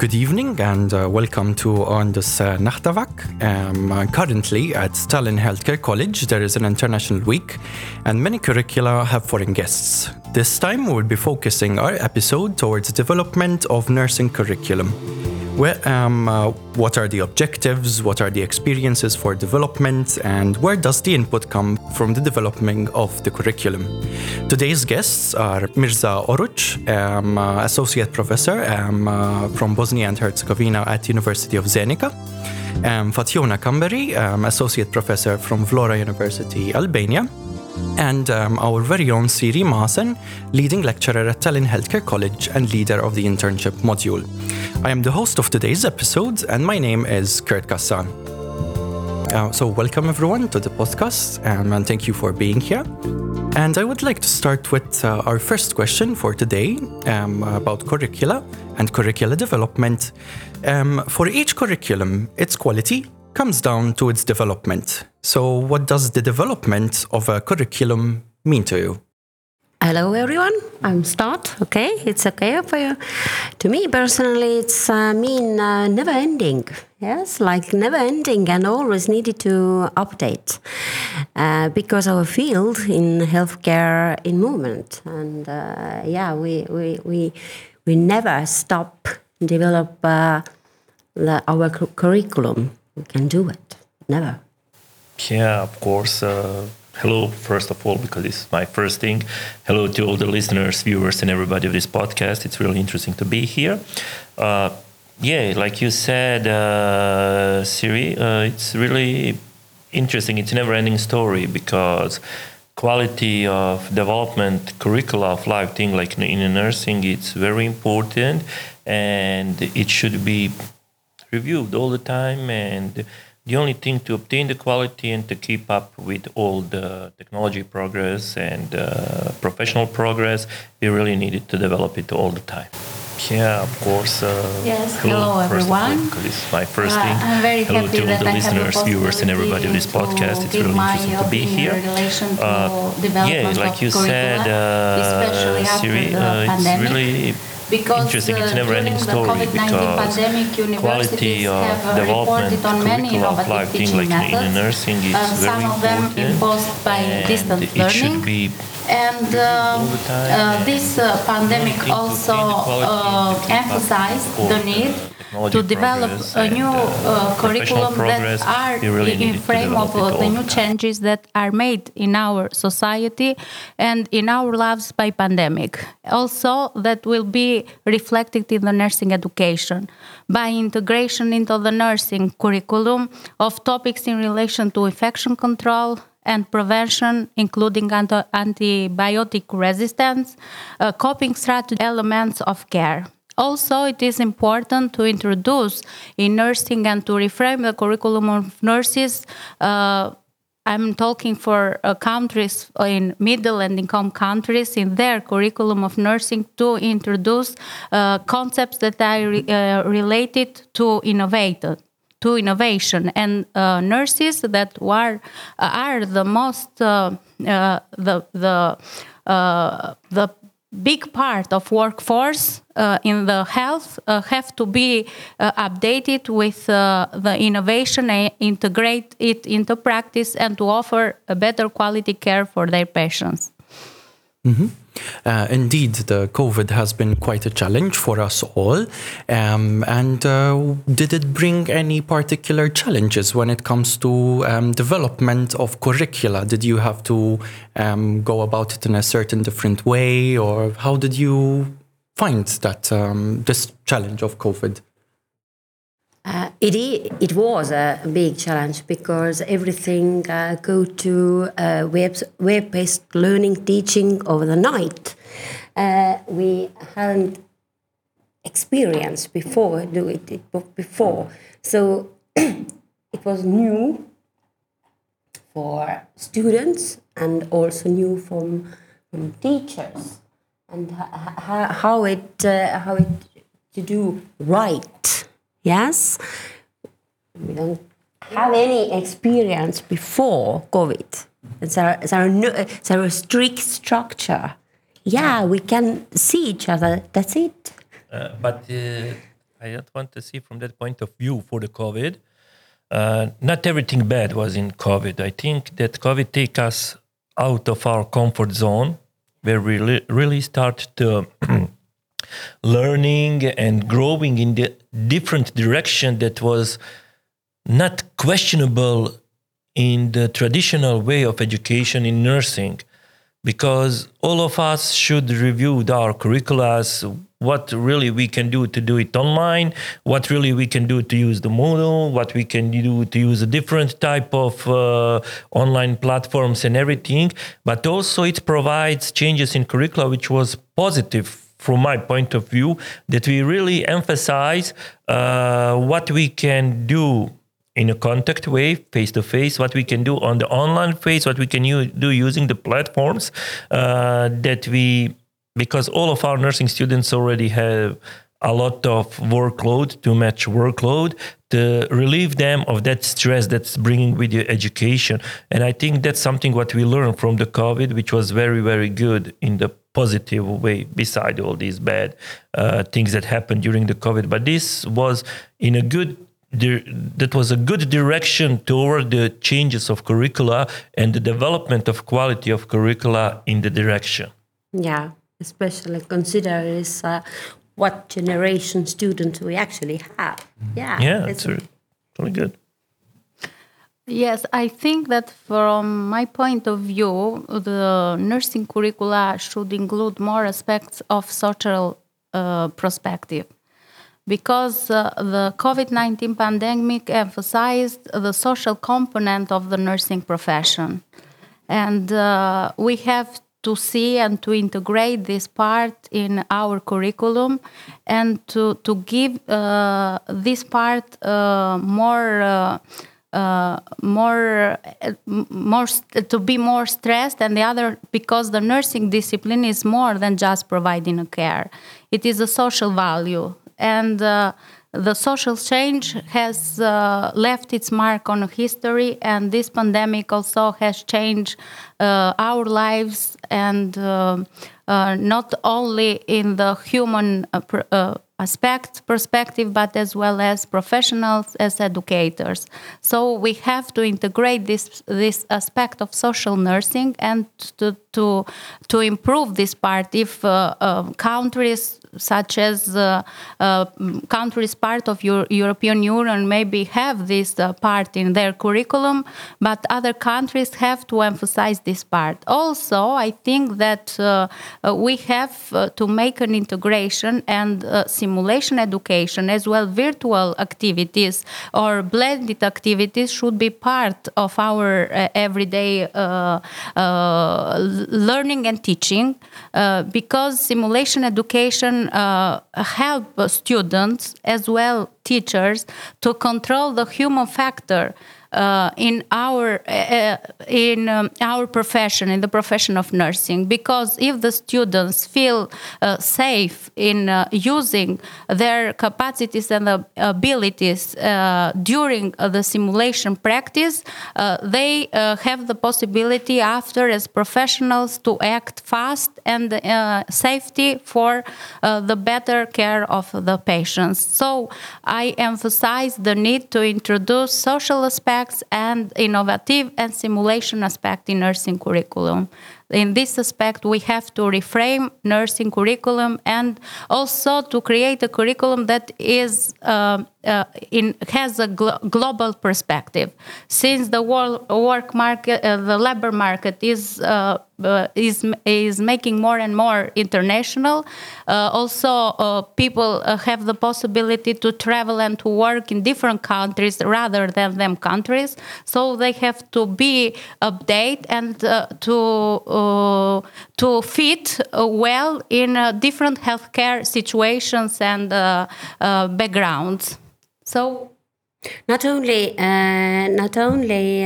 Good evening and uh, welcome to Andus uh, Nachtavak. Um, currently at Tallinn Healthcare College, there is an international week and many curricula have foreign guests. This time we'll be focusing our episode towards development of nursing curriculum. Um, uh, what are the objectives, what are the experiences for development, and where does the input come from the development of the curriculum? Today's guests are Mirza Oruc, um, uh, Associate Professor um, uh, from Bosnia and Herzegovina at University of Zenica, um, Fatjona Kamberi, um, Associate Professor from Vlora University, Albania, and um, our very own Siiri Maasen, leading lecturer at Tallinn Healthcare College and leader of the internship module. I am the host of today's episode, and my name is Kurt Cassar. Uh, so, welcome everyone to the podcast, um, and thank you for being here. And I would like to start with uh, our first question for today um, about curricula and curricula development. Um, for each curriculum, its quality comes down to its development. So, what does the development of a curriculum mean to you? Hello, everyone. I'm Start. Okay, it's okay for you. To me personally, it's uh, mean uh, never ending. Yes, like never ending and always needed to update uh, because our field in healthcare in movement and uh, yeah, we we we we never stop develop uh, the, our cu- curriculum. We can do it. Never. Yeah, of course. Uh, hello, first of all, because is my first thing. Hello to all the listeners, viewers, and everybody of this podcast. It's really interesting to be here. Uh, yeah, like you said, uh, Siiri, uh, it's really interesting. It's a never-ending story because quality of development curricula of life thing like in nursing it's very important and it should be reviewed all the time and the only thing to obtain the quality and to keep up with all the technology progress and uh, professional progress, we really needed to develop it all the time. Yeah, of course. Uh, yes, hello, first of all, everyone. because this is my first Uh, thing. I'm very hello happy to all the I listeners, viewers, and everybody of this podcast. It's really interesting to be here. in relation to Uh, development yeah, like you said, curricula, especially uh, after Siiri, the uh, it's pandemic. really Because interesting. It's a uh, never-ending story because pandemic, quality of have uh, development on many of life thing like in methods. nursing is uh, very some of them important imposed by and distance it learning. should be And uh, the time uh, this uh, pandemic also obtain the quality uh, to keep up emphasized the need to develop a new uh, uh, curriculum that are really in frame of uh, the new changes that are made in our society and in our lives by pandemic. Also, that will be reflected in the nursing education by integration into the nursing curriculum of topics in relation to infection control, and prevention, including anti- antibiotic resistance, uh, coping strategy elements of care. Also, it is important to introduce in nursing and to reframe the curriculum of nurses. Uh, I'm talking for uh, countries in middle and income countries in their curriculum of nursing to introduce uh, concepts that are re- uh, related to to innovation and uh, nurses that are are the most uh, uh, the the uh, the big part of workforce uh, in the health uh, have to be uh, updated with uh, the innovation and integrate it into practice and to offer a better quality care for their patients. Uh, indeed, the COVID has been quite a challenge for us all. Um, and uh, did it bring any particular challenges when it comes to um, development of curricula? Did you have to um, go about it in a certain different way, or how did you find that um, this challenge of COVID? Uh, it, it was a big challenge because everything uh, go to uh, web, web-based learning teaching over the night. Uh, we hadn't experienced before do it, it before, so it was new for students and also new from, from teachers and how it uh, how it to do right. Yes, we don't have any experience before COVID. It's a, it's a, no, strict structure. Yeah, we can see each other. That's it. Uh, but uh, I don't want to see from that point of view for the COVID. Uh, not everything bad was in COVID. I think that COVID take us out of our comfort zone, where we really, really start to learning and growing in the different direction that was not questionable in the traditional way of education in nursing. Because all of us should review our curricula what really we can do to do it online what really we can do to use the Moodle what we can do to use a different type of uh, online platforms and everything. But also it provides changes in curricula which was positive from my point of view that we really emphasize uh, what we can do in a contact way, face to face, what we can do on the online phase, what we can u- do using the platforms uh, that we, because all of our nursing students already have a lot of workload to match workload to relieve them of that stress that's bringing with your education. And i think that's something what we learned from the covid which was very very good in the positive way beside all these bad uh, things that happened during the covid but this was in a good that was a good direction toward the changes of curricula and the development of quality of curricula in the direction. Yeah, especially consider is uh, what generation students we actually have. Yeah, yeah, it's really good. Yes, I think that from my point of view, the nursing curricula should include more aspects of social uh, perspective because uh, the COVID 19 pandemic emphasized the social component of the nursing profession. And uh, we have to see and to integrate this part in our curriculum and to, to give uh, this part uh, more. Uh, uh, more, more to be more stressed, and the other because the nursing discipline is more than just providing a care. It is a social value and uh, the social change has uh, left its mark on history, and this pandemic also has changed uh, our lives, and uh, not only in the human aspect perspective, but as well as professionals, as educators. So we have to integrate this this aspect of social nursing and to to to improve this part. If countries such as uh, uh, countries part of your European Union maybe have this uh, part in their curriculum, but other countries have to emphasize this part. Also, I think that uh, uh, we have uh, to make an integration and simulation education as well virtual activities or blended activities should be part of our uh, everyday uh, uh, learning and teaching because simulation education uh, help students as well teachers to control the human factor uh, in our uh, in um, our profession, in the profession of nursing, because if the students feel uh, safe in uh, using their capacities and abilities uh, during uh, the simulation practice, they have the possibility after as professionals to act fast and safety for the better care of the patients. So I emphasize the need to introduce social aspects aspects and innovative and simulation aspect in nursing curriculum. In this aspect, we have to reframe nursing curriculum and also to create a curriculum that is uh, uh, in has a glo global perspective. Since the world, work market, uh, the labor market is uh, uh, is is making more and more international. Uh, also, people have the possibility to travel and to work in different countries rather than them countries. So they have to be updated and to to fit uh, well in uh, different healthcare situations and uh, backgrounds. So not only not only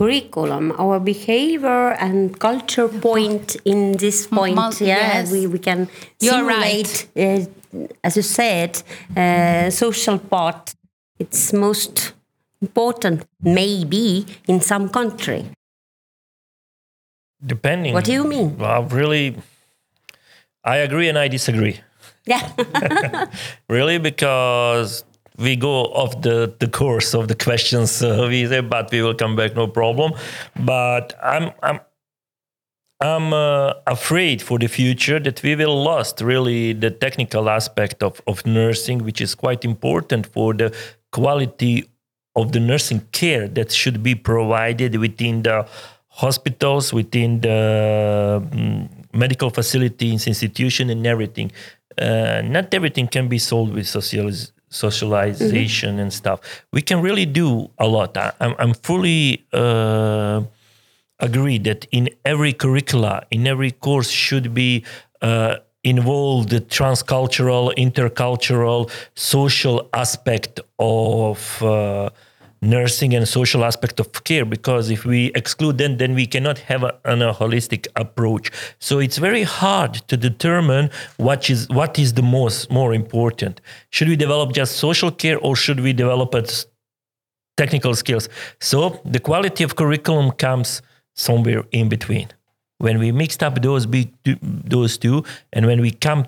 curriculum, our behavior and culture point in this point. Mul- yeah, yes. we, we can You're simulate, right. uh, as you said, uh, social part. It's most important, maybe in some country. Depending. What do you mean? Well, really, I agree and I disagree. Yeah. really, because we go off the, the course of the questions uh, we say, but we will come back, no problem. But I'm I'm I'm uh, afraid for the future that we will lost really the technical aspect of, of nursing, which is quite important for the quality of the nursing care that should be provided within the hospitals, within the um, medical facilities, institution, and everything. Uh, not everything can be solved with socializ- socialization mm-hmm. and stuff. We can really do a lot. I, am I'm fully. Uh, agree that in every curricula, in every course should be uh, involved the transcultural, intercultural, social aspect of uh, nursing and social aspect of care because if we exclude them then we cannot have a, an, a holistic approach. So it's very hard to determine what is what is the most more important. Should we develop just social care or should we develop technical skills? So the quality of curriculum comes somewhere in between. When we mixed up those big, those two, and when we come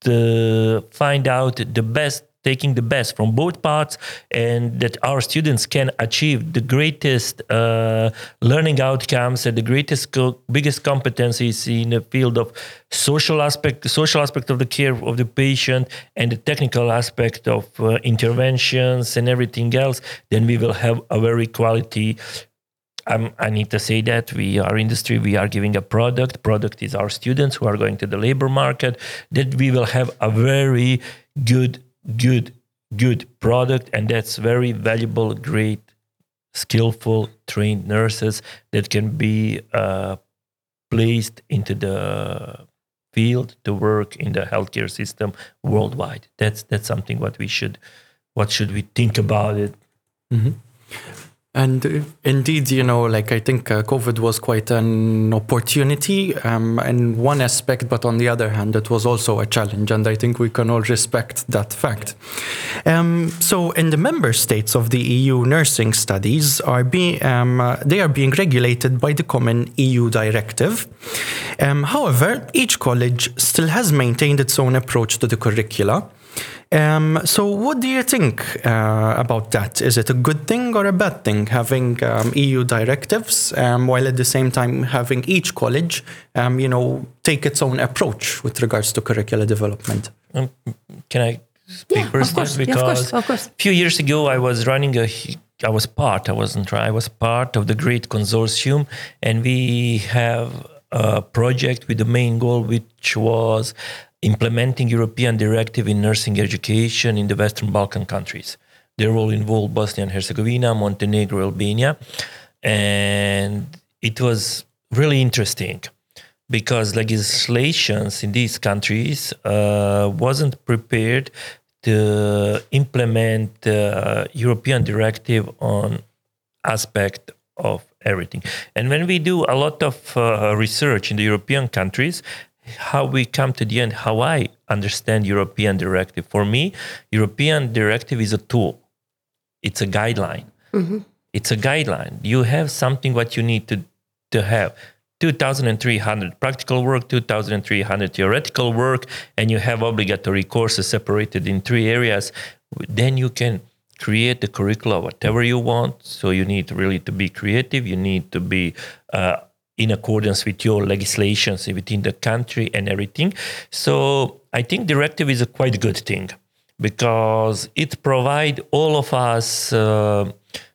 to find out the best taking the best from both parts and that our students can achieve the greatest uh, learning outcomes and the greatest co- biggest competencies in the field of social aspect social aspect of the care of the patient and the technical aspect of uh, interventions and everything else then we will have a very quality I'm, i need to say that we are industry we are giving a product product is our students who are going to the labor market that we will have a very good good good product and that's very valuable great skillful trained nurses that can be uh, placed into the field to work in the healthcare system worldwide that's that's something what we should what should we think about it mm-hmm. And indeed, you know, like I think uh, COVID was quite an opportunity um, in one aspect, but on the other hand, it was also a challenge. And I think we can all respect that fact. Um, so, in the member states of the EU, nursing studies are being um, uh, they are being regulated by the common EU directive. Um, however, each college still has maintained its own approach to the curricula. Um, so, what do you think uh, about that? Is it a good thing or a bad thing having um, EU directives um, while at the same time having each college, um, you know, take its own approach with regards to curricular development? Um, can I speak yeah, first? Of course, because yeah, of course, of course. a few years ago, I was running a. I was part. I wasn't. I was part of the great consortium, and we have a project with the main goal, which was implementing European directive in nursing education in the Western Balkan countries. They all involved Bosnia and Herzegovina, Montenegro, Albania, and it was really interesting because legislations in these countries uh, wasn't prepared to implement the European directive on aspect of everything. And when we do a lot of uh, research in the European countries, how we come to the end, how I understand European directive. For me, European directive is a tool. It's a guideline. Mm-hmm. It's a guideline. You have something what you need to, to have. 2,300 practical work, 2,300 theoretical work, and you have obligatory courses separated in three areas. Then you can create the curricula whatever you want. So you need really to be creative. You need to be uh, in accordance with your legislations within the country and everything. So I think directive is a quite good thing because it provide all of us uh,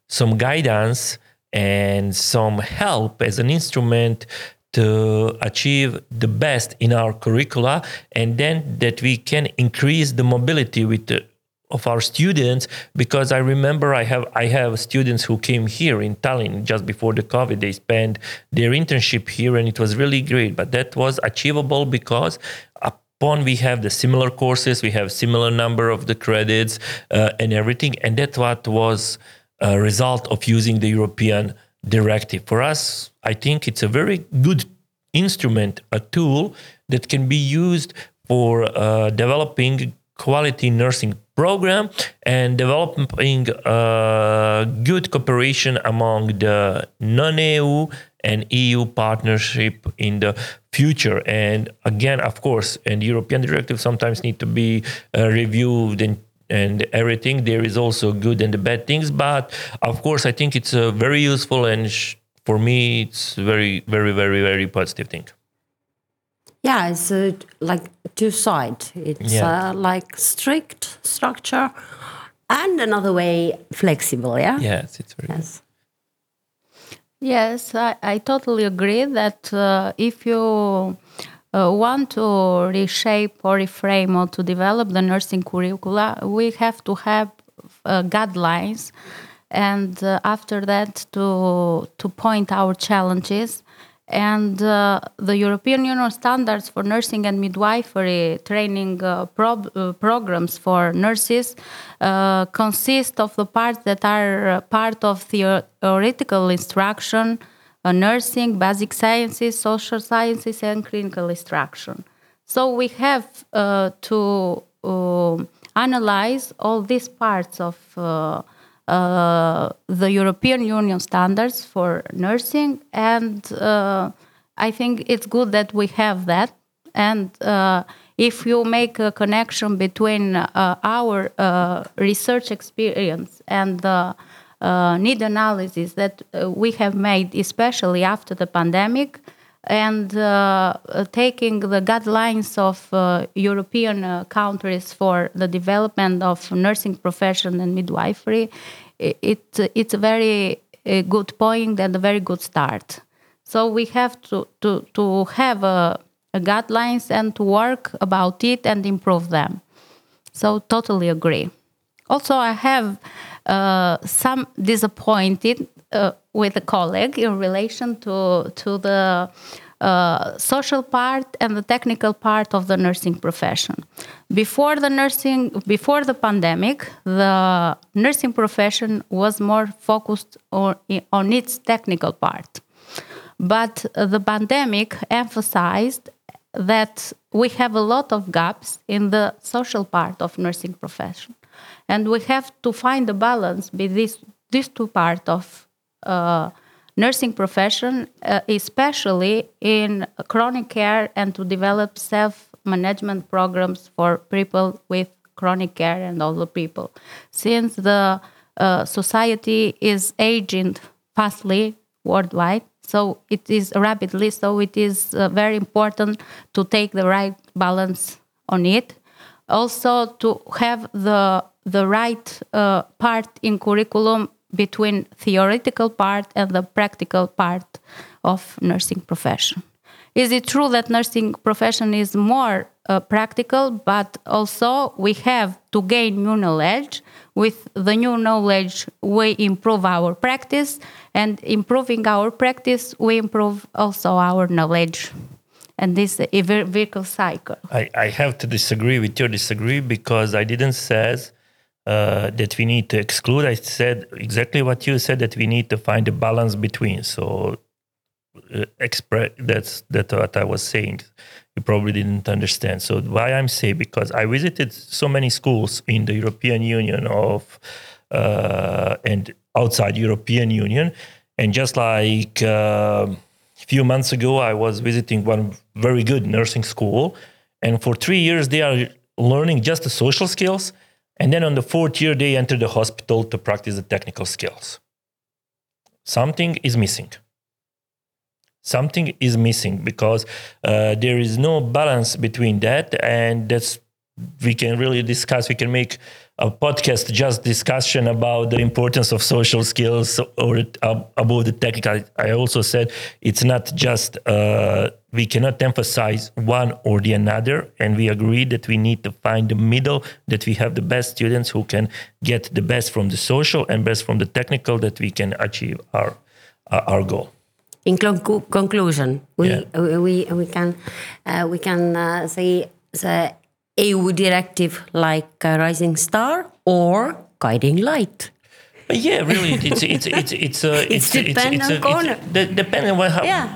some guidance and some help as an instrument to achieve the best in our curricula and then that we can increase the mobility with the of our students because I remember I have I have students who came here in Tallinn just before the COVID. They spent their internship here and it was really great. But that was achievable because upon we have the similar courses, we have similar number of the credits uh, and everything, and that's what was a result of using the European directive. For us, I think it's a very good instrument, a tool that can be used for uh, developing quality nursing program and developing uh, good cooperation among the non-EU and EU partnership in the future. And again, of course, and European directives sometimes need to be uh, reviewed and and everything. There is also good and the bad things, but of course, I think it's a very useful and sh- for me, it's very, very, very, very positive thing. Yeah, it's uh, like two sides. It's Yeah. uh, like strict structure, and another way flexible. Yeah. Yes, it's very. Yes. Yes, I, I totally agree that uh, if you uh, want to reshape or reframe or to develop the nursing curricula, we have to have uh, guidelines, and uh, after that to to point our challenges. And uh, the European Union standards for nursing and midwifery training uh, uh, programs for nurses uh, consist of the parts that are uh, part of theo- theoretical instruction, uh, nursing, basic sciences, social sciences, and clinical instruction. So we have to analyze all these parts of uh, the European Union standards for nursing, and uh, I think it's good that we have that. And uh, if you make a connection between uh, our uh, research experience and the need analysis that we have made, especially after the pandemic, and uh, uh, taking the guidelines of uh, European uh, countries for the development of nursing profession and midwifery, it, it's a very uh, good point and a very good start. So we have to, to, to have a, a guidelines and to work about it and improve them. So totally agree. Also, I have uh, some disappointed uh, with a colleague in relation to to the uh, social part and the technical part of the nursing profession. Before the nursing, before the pandemic, the nursing profession was more focused on, on its technical part. But the pandemic emphasized that we have a lot of gaps in the social part of nursing profession, and we have to find a balance between these these two parts of uh, nursing profession, uh, especially in chronic care, and to develop self management programs for people with chronic care and older people, since the uh, society is aging fastly worldwide so it is rapidly so it is uh, very important to take the right balance on it. Also to have the the right uh, part in curriculum between theoretical part and the practical part of nursing profession. Is it true that nursing profession is more uh, practical but also we have to gain new knowledge? With the new knowledge we improve our practice and improving our practice we improve also our knowledge. And this is a vir- cycle. I, I have to disagree with your disagree because I didn't says uh, that we need to exclude. I said exactly what you said that we need to find a balance between. So uh, express that's that's what I was saying. You probably didn't understand. So why I'm saying because I visited so many schools in the European Union of uh, and outside European Union, and just like. Uh, a few months ago, I was visiting one very good nursing school, and for three years they are learning just the social skills, and then on the fourth year they enter the hospital to practice the technical skills. Something is missing. Something is missing because uh, there is no balance between that, and that's we can really discuss. We can make a podcast just discussion about the importance of social skills or uh, about the technical. I also said it's not just uh, we cannot emphasize one or the another, and we agree that we need to find the middle. That we have the best students who can get the best from the social and best from the technical, that we can achieve our uh, our goal. In conclu- conclusion, we Yeah. we, we we can uh, we can uh, say the EU directive like a rising star or guiding light. Yeah, really, it's it's it's it's uh, It's it's dependent corner. de- depending on how, Yeah.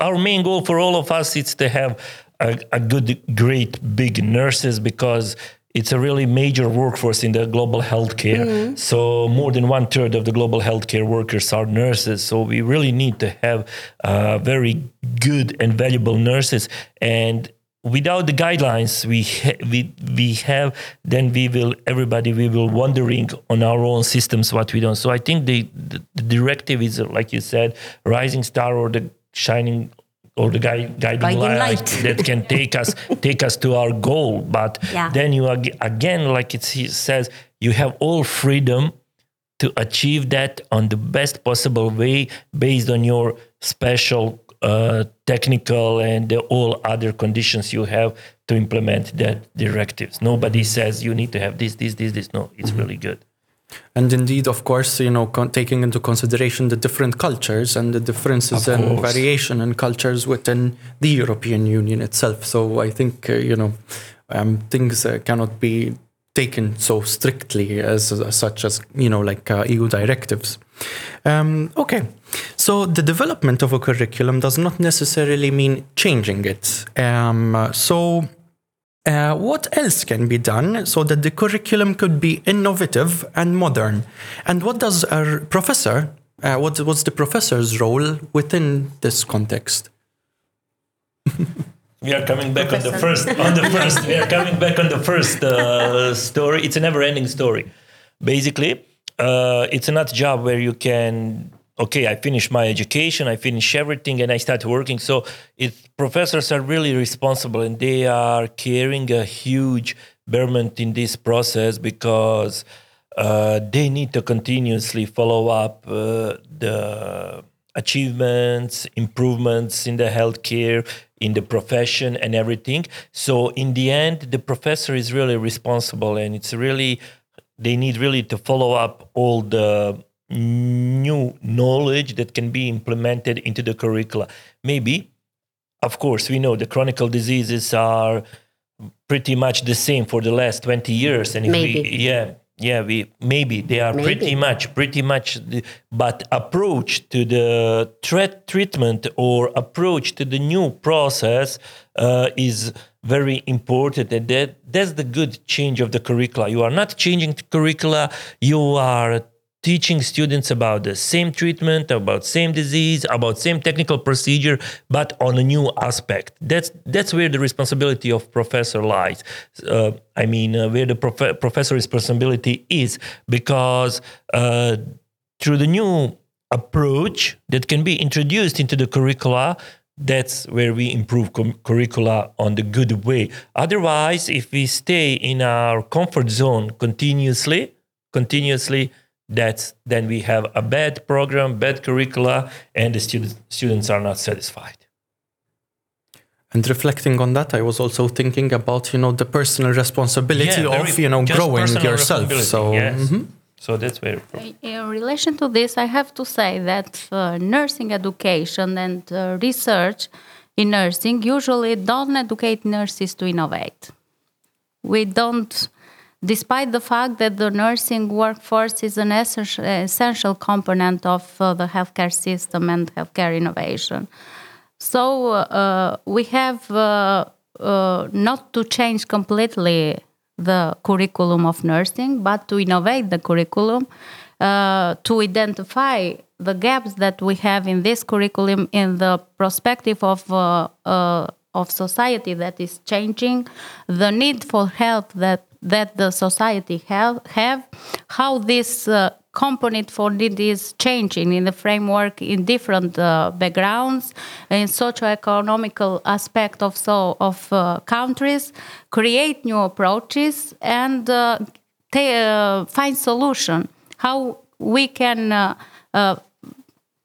our main goal for all of us is to have a, a good, great, big nurses because it's a really major workforce in the global healthcare. Mm-hmm. So more than one third of the global healthcare workers are nurses. So we really need to have uh, very good and valuable nurses. And without the guidelines we ha- we we have, then we will everybody we will wondering on our own systems what we don't. So I think the the, the directive is like you said, rising star or the shining or the guy, guiding, Guiding light, light. that can take us take us to our goal. But Yeah. then you ag- again, like it says, you have all freedom to achieve that on the best possible way based on your special uh, technical and the all other conditions you have to implement that directives. Nobody says you need to have this, this, this, this. No, it's really good. And indeed, of course, you know, con- taking into consideration the different cultures and the differences and variation in cultures within the European Union itself. So I think, uh, you know, um, things uh, cannot be taken so strictly as, as such as, you know, like uh, EU directives. Um, okay, so the development of a curriculum does not necessarily mean changing it. Um, so uh, what else can be done so that the curriculum could be innovative and modern? And what does a professor, uh, what, what's the professor's role within this context? We are coming back on the first. On the first, we are coming back on the first uh, story. It's a never-ending story. Basically, uh, it's not a job where you can. Okay, I finish my education, I finish everything, and I start working. So, professors are really responsible, and they are carrying a huge burden in this process because uh, they need to continuously follow up uh, the achievements, improvements in the healthcare, in the profession, and everything. So in the end, the professor is really responsible, and it's really they need really to follow up all the new knowledge that can be implemented into the curricula. Maybe, of course, we know the chronic diseases are pretty much the same for the last 20 years and if Maybe. we yeah yeah we maybe they are pretty much pretty much the, but approach to the threat treatment or approach to the new process uh, is very important and that that's the good change of the curricula you are not changing the curricula you are teaching students about the same treatment about same disease about same technical procedure but on a new aspect. That's that's where the responsibility of professor lies. Uh, i mean uh, where the prof- professor responsibility is because uh, through the new approach that can be introduced into the curricula that's where we improve com- curricula on the good way. Otherwise if we stay in our comfort zone continuously continuously that's then we have a bad program bad curricula and the students students are not satisfied And reflecting on that, I was also thinking about, you know, the personal responsibility Yeah, of, you know, growing yourself. So, yes. mhm. so that's where In relation to this, I have to say that uh, nursing education and uh, research in nursing usually don't educate nurses to innovate. We don't, despite the fact that the nursing workforce is an essential, component of uh, the healthcare system and healthcare innovation. So uh, we have uh, uh, not to change completely the curriculum of nursing, but to innovate the curriculum, uh, to identify the gaps that we have in this curriculum in the perspective of uh, of society that is changing, the need for help that that the society have, have how this uh, component for need is changing in the framework in different uh, backgrounds in socio-economical aspect of so of uh, countries create new approaches and uh, uh, find solution. How we can uh, uh,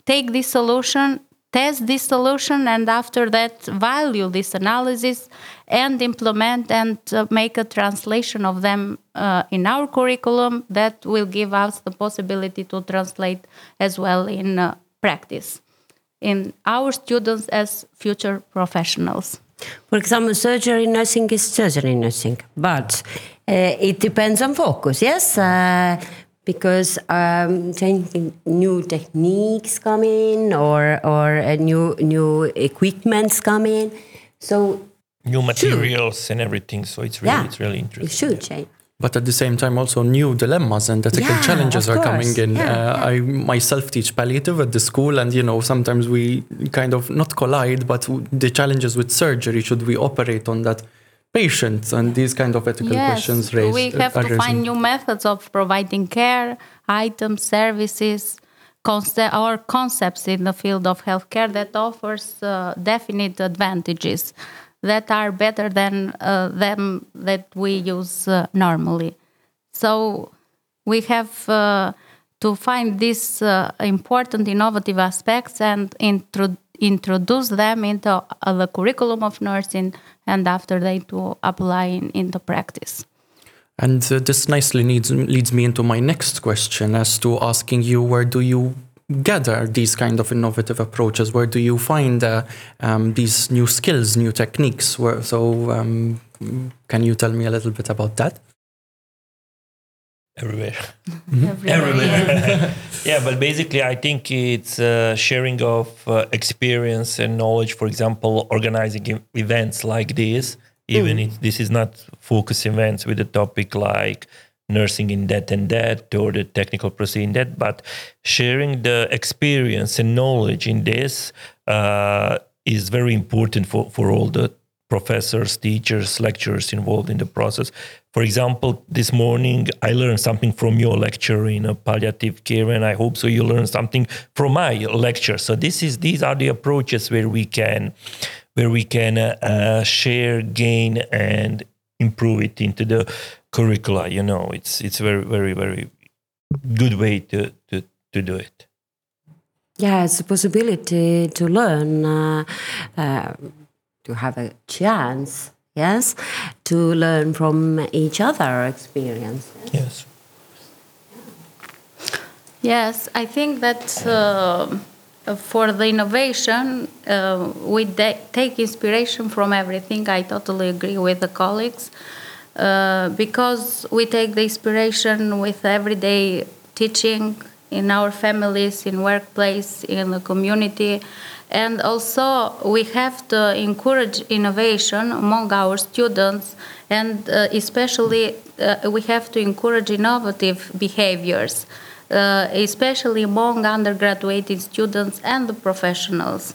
take this solution test this solution and after that value this analysis and implement and uh, make a translation of them uh, in our curriculum that will give us the possibility to translate as well in uh, practice in our students as future professionals For example, surgery nursing is surgery nursing, but uh, it depends on focus, yes? Because um, changing new techniques come in or, or uh, new, new equipments come in. So new materials and everything. So it's really, it's really interesting. It interesting. should change. but at the same time also new dilemmas and ethical Yeah, challenges of are coming in Yeah, uh, yeah. i myself teach palliative at the school and you know sometimes we kind of not collide but the challenges with surgery should we operate on that patient and these kind of ethical questions raised we have are to find new methods of providing care, items, services, concept, or concepts in the field of healthcare that offers uh, definite advantages that are better than uh, them that we use uh, normally. So we have uh, to find these uh, important innovative aspects and intro- introduce them into uh, the curriculum of nursing and after that to apply in, into practice. And uh, this nicely leads, leads me into my next question as to asking you where do you gather these kind of innovative approaches? Where do you find uh, um, these new skills, new techniques? Where, so, um, can you tell me a little bit about that? Everywhere. Everywhere. yeah, but basically, I think it's uh, sharing of uh, experience and knowledge. For example, organizing events like this, even if this is not focus events with a topic like nursing in that and that or the technical procedure in that, but sharing the experience and knowledge in this uh, is very important for, for all the professors, teachers, lecturers involved in the process. For example, this morning I learned something from your lecture in a palliative care, and I hope so you learn something from my lecture. So this is these are the approaches where we can where we can uh, uh, share, gain, and improve it into the curricula. You know, it's it's very very very good way to to to do it. Yeah, it's a possibility to learn, uh, uh, to have a chance, yes, to learn from each other experience. Yes. Yes, I think that uh, for the innovation, uh, we de- take inspiration from everything. I totally agree with the colleagues uh, because we take the inspiration with everyday teaching in our families, in workplace, in the community, and also we have to encourage innovation among our students, and uh, especially uh, we have to encourage innovative behaviors uh, especially among undergraduate students and the professionals,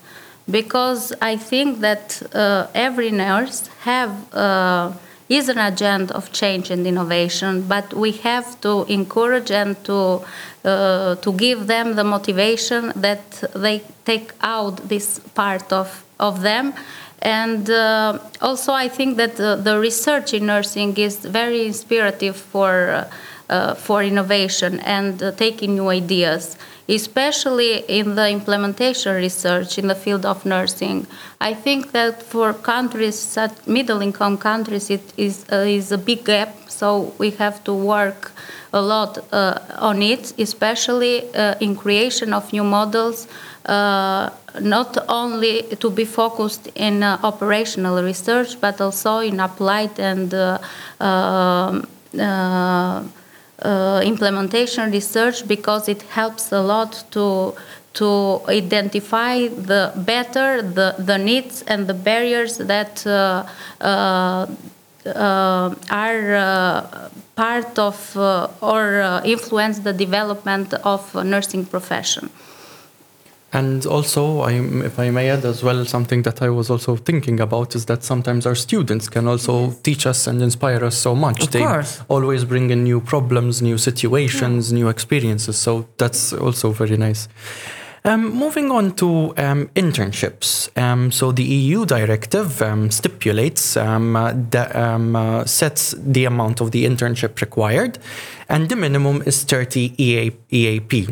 because I think that uh, every nurse have uh, is an agent of change and innovation, but we have to encourage and to uh, to give them the motivation that they take out this part of of them. And uh, also, I think that uh, the research in nursing is very inspirative for uh, uh, for innovation and uh, taking new ideas, especially in the implementation research in the field of nursing. I think that for countries, such middle-income countries, it is uh, is a big gap. So we have to work a lot uh, on it, especially uh, in creation of new models. Uh, not only to be focused in uh, operational research, but also in applied and uh, um, uh, implementation research because it helps a lot to to identify the better the, the needs and the barriers that uh, uh, uh, are uh, part of uh, or influence the development of nursing profession. And also, I, if I may add as well, something that I was also thinking about is that sometimes our students can also teach us and inspire us so much. Of they course. always bring in new problems, new situations, new experiences. So that's also very nice. Um, moving on to um, internships. Um, so the EU directive um, stipulates um, uh, that um, uh, sets the amount of the internship required, and the minimum is 30 EA, EAP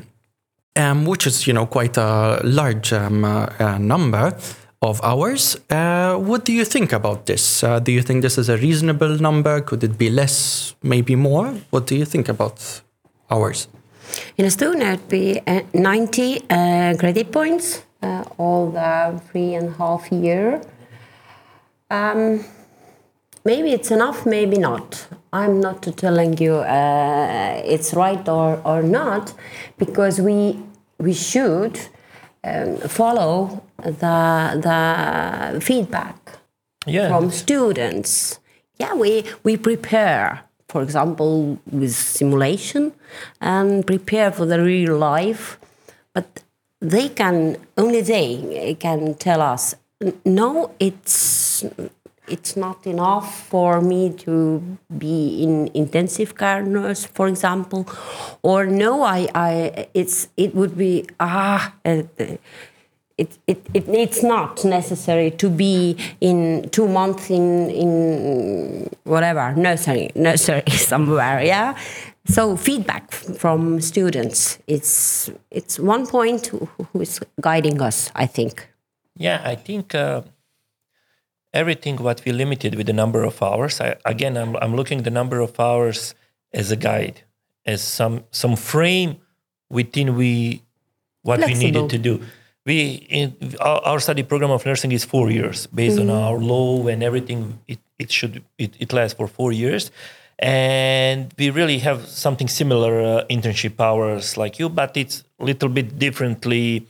um, which is you know quite a large um, uh, uh, number of hours. Uh, what do you think about this? Uh, do you think this is a reasonable number? Could it be less, maybe more? What do you think about hours? In Estonia, it'd be uh, 90 uh, credit points, all the three and a half year. Um, maybe it's enough, maybe not. I'm not telling you uh, it's right or, or not, because we we should um, follow the the feedback Yeah. from students. Yeah, we, we prepare, for example, with simulation and prepare for the real life. But they can, only they can tell us, no, it's, it's not enough for me to be in intensive care nurse, for example, or no, I, I, it's, it would be, ah, it, it, it, it's not necessary to be in two months in, in whatever nursery nursery somewhere yeah? So feedback from students it's it's one point who, who is guiding us i think. Yeah, I think uh, everything what we limited with the number of hours. I, again, I'm, I'm looking the number of hours as a guide, as some some frame within we what we needed to do. We in, our, our study program of nursing is four years based on our law and everything. It, it should it, it lasts for four years. And we really have something similar uh, internship hours like you, but it's a little bit differently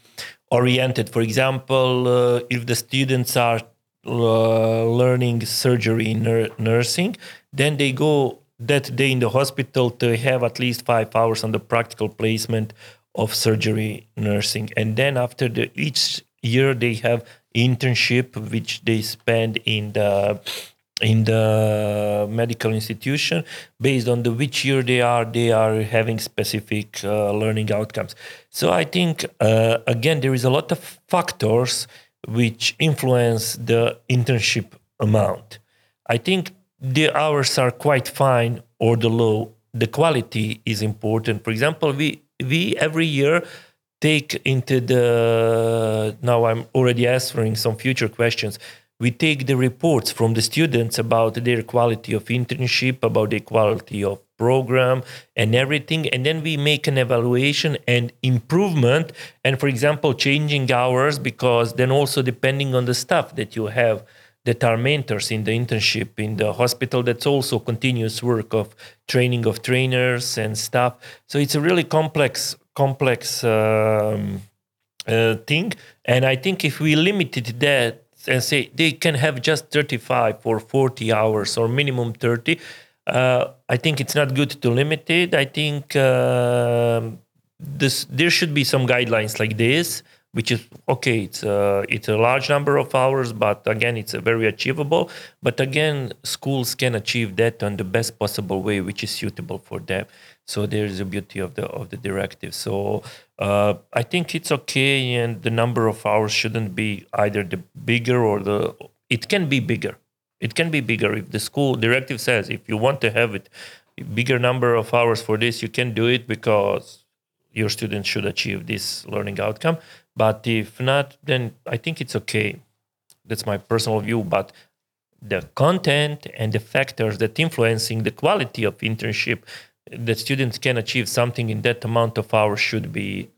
oriented. For example, uh, if the students are uh, learning surgery nur- nursing, then they go that day in the hospital to have at least five hours on the practical placement of surgery nursing, and then after the each year they have internship which they spend in the in the medical institution. Based on the which year they are they are having specific uh, learning outcomes. So i think uh, again there is a lot of factors which influence the internship amount. I think the hours are quite fine or the low. The quality is important. For example we we every year take into the now i'm already answering some future questions we take the reports from the students about their quality of internship about the quality of program and everything and then we make an evaluation and improvement and for example changing hours because then also depending on the staff that you have that are mentors in the internship in the hospital that's also continuous work of training of trainers and stuff so it's a really complex complex um, uh, thing and i think if we limited that and say they can have just 35 or 40 hours or minimum 30 uh, i think it's not good to limit it. I think um this there should be some guidelines like this which is okay it's a, it's a large number of hours but again it's a very achievable. But again schools can achieve that on the best possible way which is suitable for them so there's the beauty of the of the directive. So uh, i think it's okay and the number of hours shouldn't be either the bigger or the it can be bigger. It can be bigger. If the school directive says if you want to have it bigger number of hours for this you can do it because your students should achieve this learning outcome. But if not then i think it's okay. That's my personal view but the content and the factors that influencing the quality of internship that students can achieve something in that amount of hours should be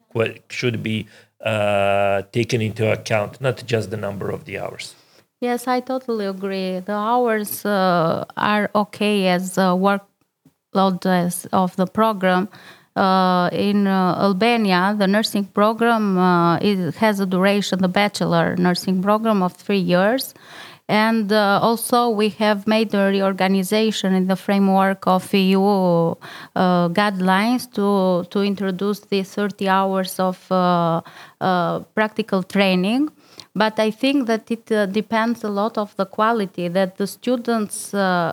should be uh, taken into account not just the number of the hours Yes, I totally agree. The hours uh, are okay as a workload as of the program. Uh, in uh, Albania, the nursing program uh, is, has a duration, the bachelor nursing program of three years. And uh, also, we have made a reorganization in the framework of EU uh, guidelines to, to introduce the 30 hours of uh, uh, practical training but I think that it uh, depends a lot of the quality that the students uh,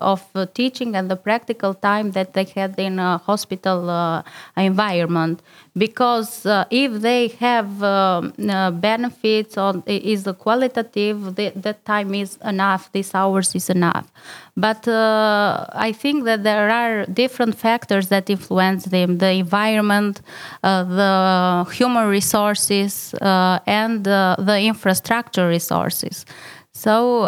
of teaching and the practical time that they had in a hospital environment. Because uh, if they have um, uh, benefits or is the qualitative, the, that time is enough. These hours is enough. But uh, I think that there are different factors that influence them: the environment, uh, the human resources, uh, and uh, the infrastructure resources. So,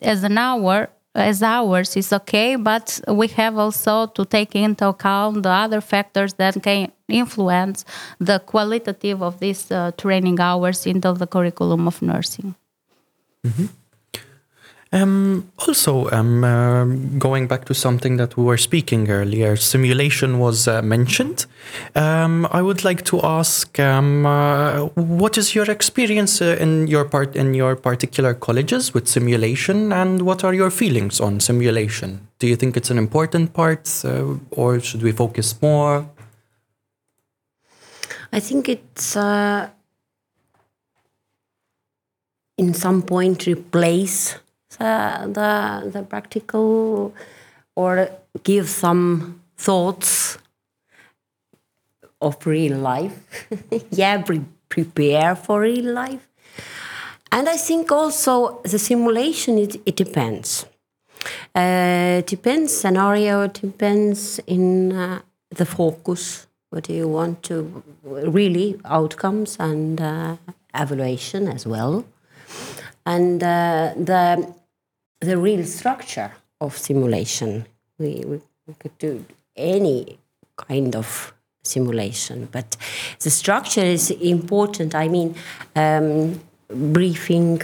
as an hour, as hours is okay, but we have also to take into account the other factors that can influence the qualitative of these uh, training hours into the curriculum of nursing. Um, also, um, uh, going back to something that we were speaking earlier, simulation was uh, mentioned. Um, I would like to ask, um, uh, what is your experience uh, in your part in your particular colleges with simulation, and what are your feelings on simulation? Do you think it's an important part, uh, or should we focus more? I think it's uh, in some point replace the, the, the practical or give some thoughts of real life. yeah, pre- prepare for real life. And I think also the simulation, it, it depends. Uh, depends scenario, depends in uh, the focus. What do you want to really outcomes and uh, evaluation as well, and uh, the the real structure of simulation. We, we, we could do any kind of simulation, but the structure is important. I mean, um, briefing,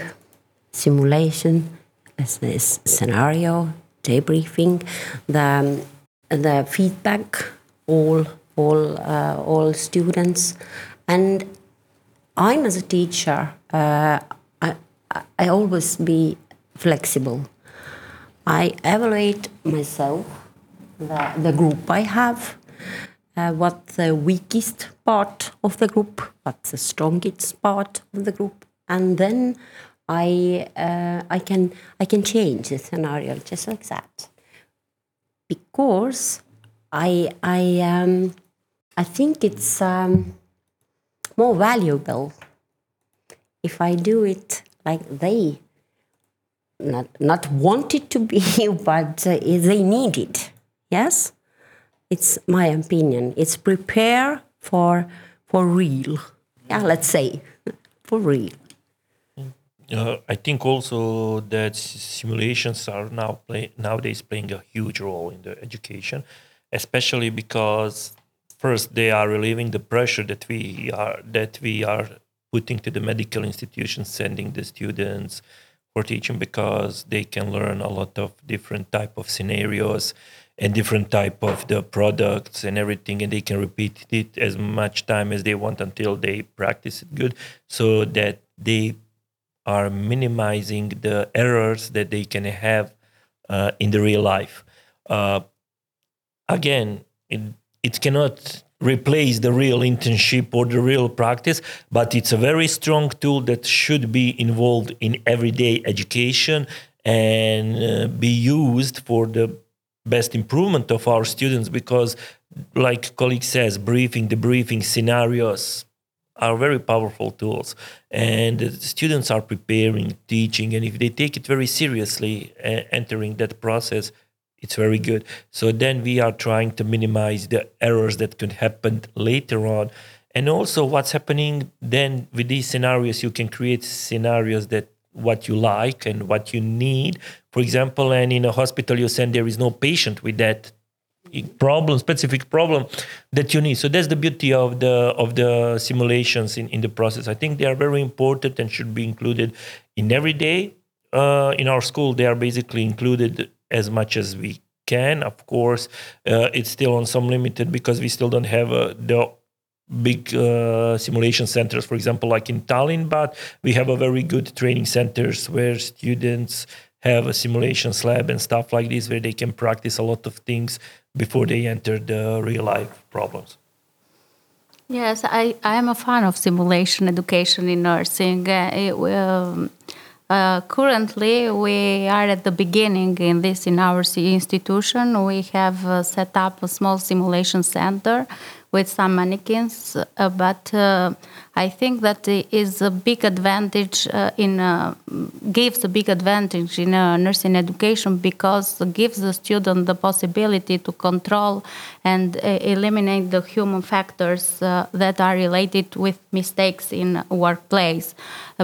simulation, as this scenario, debriefing, the the feedback, all all uh, all students, and I'm as a teacher. Uh, I, I always be flexible. I evaluate myself, the, the group I have, uh, what the weakest part of the group, what's the strongest part of the group, and then I uh, I can I can change the scenario just like that. Because I I um, I think it's um, more valuable if I do it like they not not want it to be, but uh, they need it. Yes, it's my opinion. It's prepare for for real. Yeah, let's say for real. Uh, I think also that simulations are now play, nowadays playing a huge role in the education, especially because first they are relieving the pressure that we are that we are putting to the medical institutions, sending the students for teaching because they can learn a lot of different type of scenarios and different type of the products and everything and they can repeat it as much time as they want until they practice it good so that they are minimizing the errors that they can have uh, in the real life. Uh, again it, it cannot replace the real internship or the real practice, but it's a very strong tool that should be involved in everyday education and uh, be used for the best improvement of our students because like colleague says briefing debriefing scenarios are very powerful tools and students are preparing teaching and if they take it very seriously uh, entering that process it's very good. So then we are trying to minimize the errors that could happen later on. And also what's happening then with these scenarios, you can create scenarios that what you like and what you need. For example, and in a hospital you send there is no patient with that problem, specific problem that you need. So that's the beauty of the of the simulations in, in the process. I think they are very important and should be included in every day. Uh, in our school, they are basically included as much as we can. Of course, uh, it's still on some limited because we still don't have uh, the big uh, simulation centers, for example, like in Tallinn, but we have a very good training centers where students have a simulations lab and stuff like this where they can practice a lot of things before they enter the real life problems. Yes, I, I am a fan of simulation education in nursing. Uh, it, um, uh, currently, we are at the beginning in this in our institution. We have uh, set up a small simulation center with some mannequins, uh, but uh, I think that is a big advantage uh, in uh, gives a big advantage in nursing education because it gives the student the possibility to control and eliminate the human factors that are related with mistakes in workplace.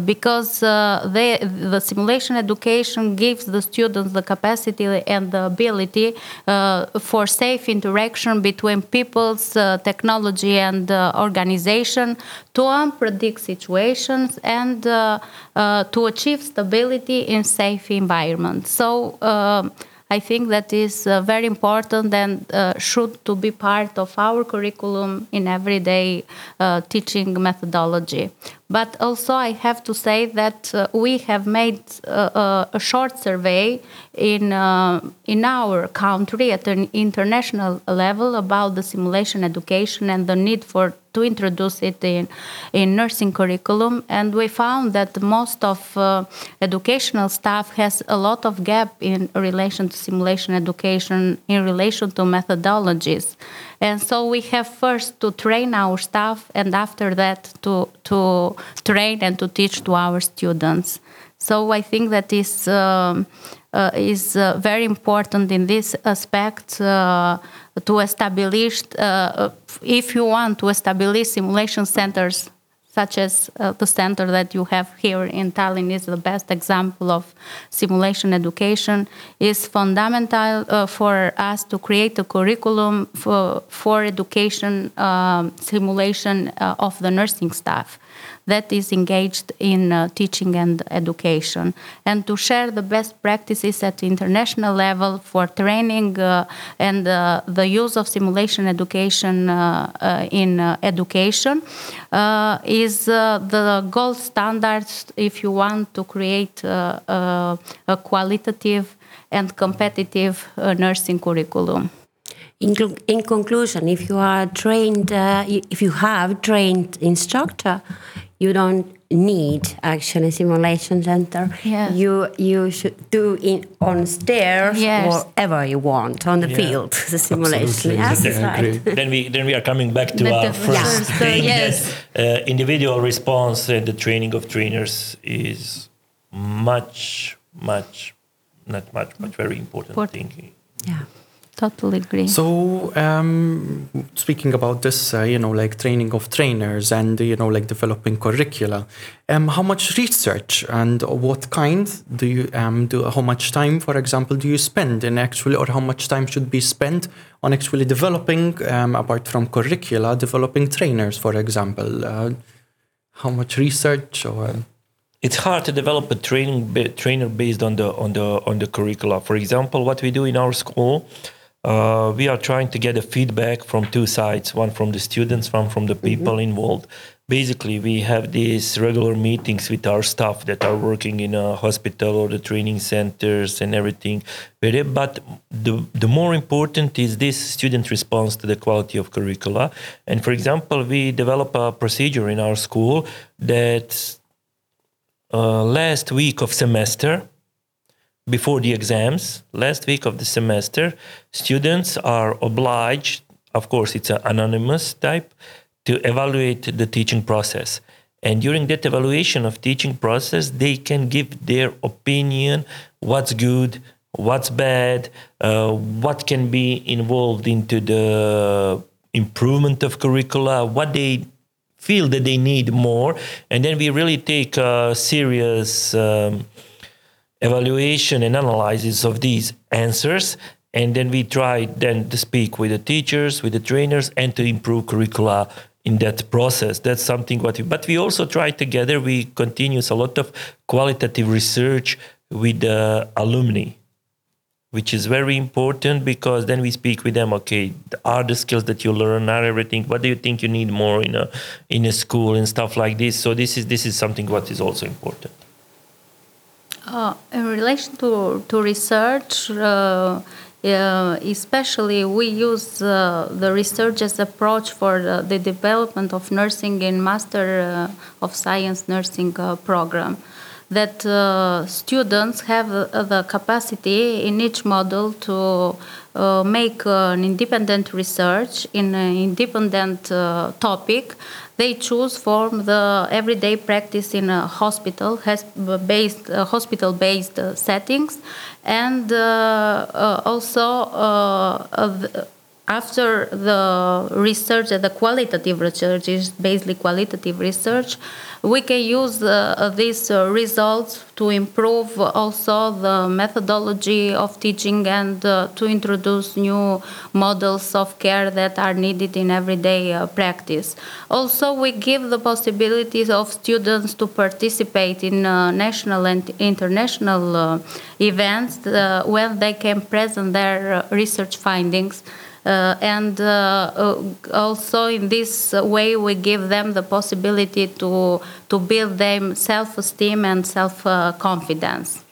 Because uh, they, the simulation education gives the students the capacity and the ability uh, for safe interaction between people's uh, technology and uh, organization to unpredict situations and uh, uh, to achieve stability in safe environments. So. Um, I think that is uh, very important and uh, should to be part of our curriculum in everyday uh, teaching methodology. But also, I have to say that uh, we have made uh, a short survey in uh, in our country at an international level about the simulation education and the need for to introduce it in in nursing curriculum. And we found that most of uh, educational staff has a lot of gap in relation to simulation education in relation to methodologies. And so we have first to train our staff and after that to, to train and to teach to our students. So I think that is, um, is uh, very important in this aspect uh, to establish, uh, if you want to establish simulation centers such as uh, the center that you have here in Tallinn is the best example of simulation education, is fundamental uh, for us to create a curriculum for, for education um, simulation uh, of the nursing staff that is engaged in uh, teaching and education, and to share the best practices at international level for training uh, and uh, the use of simulation education uh, uh, in education is the gold standard if you want to create a qualitative and competitive nursing curriculum. In, in, conclusion, if you are trained, uh, if you have trained instructor, you don't need actually simulation center. Yes. You you should do it on stairs yes. wherever you want on the yeah. field. The simulation. Yes, yeah, right. then we then we are coming back to our first yeah. thing. yes. That, uh, individual response and the training of trainers is much much not much but very important, important. thing. Yeah totally agree. So, um, speaking about this, uh, you know, like training of trainers and you know, like developing curricula, um, how much research and what kind do you um, do? How much time, for example, do you spend in actually, or how much time should be spent on actually developing, um, apart from curricula, developing trainers, for example? Uh, how much research or it's hard to develop a training trainer based on the on the on the curricula. For example, what we do in our school, uh, we are trying to get a feedback from two sides one from the students one from the mm-hmm. people mm-hmm. involved basically we have these regular meetings with our staff that are working in a hospital or the training centers and everything but the, the more important is this student response to the quality of curricula and for example we develop a procedure in our school that uh, last week of semester before the exams, last week of the semester, students are obliged, of course, it's an anonymous type, to evaluate the teaching process. And during that evaluation of teaching process, they can give their opinion, what's good, what's bad, uh, what can be involved into the improvement of curricula, what they feel that they need more. And then we really take a serious um, evaluation and analysis of these answers and then we try then to speak with the teachers with the trainers and to improve curricula in that process. That's something what we, but we also try together we continue a lot of qualitative research with the alumni which is very important because then we speak with them okay are the skills that you learn are everything what do you think you need more in a in a school and stuff like this. So this is this is something what is also important uh, in relation to, to research, uh, uh, especially we use uh, the researchers approach for the, the, development of nursing in Master uh, of Science nursing uh, program. That students have the capacity in each model to make an independent research in an independent topic. They choose from the everyday practice in a hospital has based uh, hospital based uh, settings. And uh, uh also uh, after the research, the qualitative research is basically qualitative research, we can use uh, these uh, results to improve also the methodology of teaching and uh, to introduce new models of care that are needed in everyday uh, practice. Also, we give the possibilities of students to participate in uh, national and international uh, events when they can present their research findings. Uh, and uh, uh, also in this way we give them the possibility to to build them self-esteem and self-confidence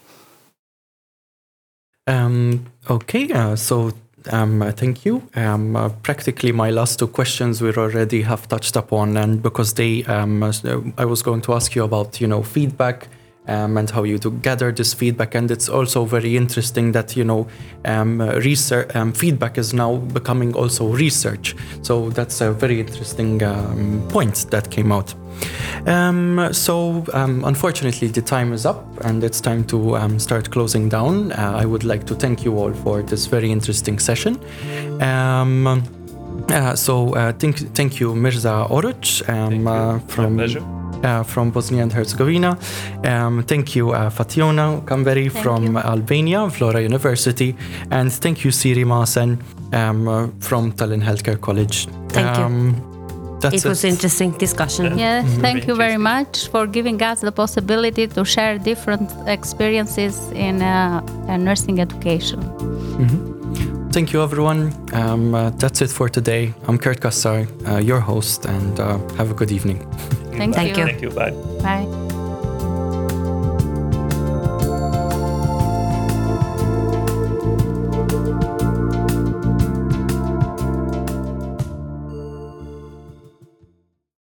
um, okay so um, thank you. Um, uh, practically, my last two questions we already have touched upon, and because they, um, I was going to ask you about, you know, feedback um, and how you to gather this feedback. And it's also very interesting that you know um, research um, feedback is now becoming also research. So that's a very interesting um, point that came out. Um, so um, unfortunately, the time is up, and it's time to start closing down. Uh, I would like to thank you all for this very interesting session. Uh, so uh, thank, thank you, Mirza Oruc, uh, from uh, from Bosnia and Herzegovina. Um, thank you, uh, Fatjona Kamberi from you. Albania, Vlora University. And thank you, Siiri Maasen um, uh, from Tallinn Healthcare College. Thank um, you. That's it, it was interesting discussion. Yeah, mm-hmm. thank you very much for giving us the possibility to share different experiences in uh, nursing education. Mm-hmm. Thank you, everyone. Um, uh, that's it for today. I'm Kurt Cassar, uh, your host, and uh, have a good evening. Thank, Thank you. Thank you. Bye. Bye.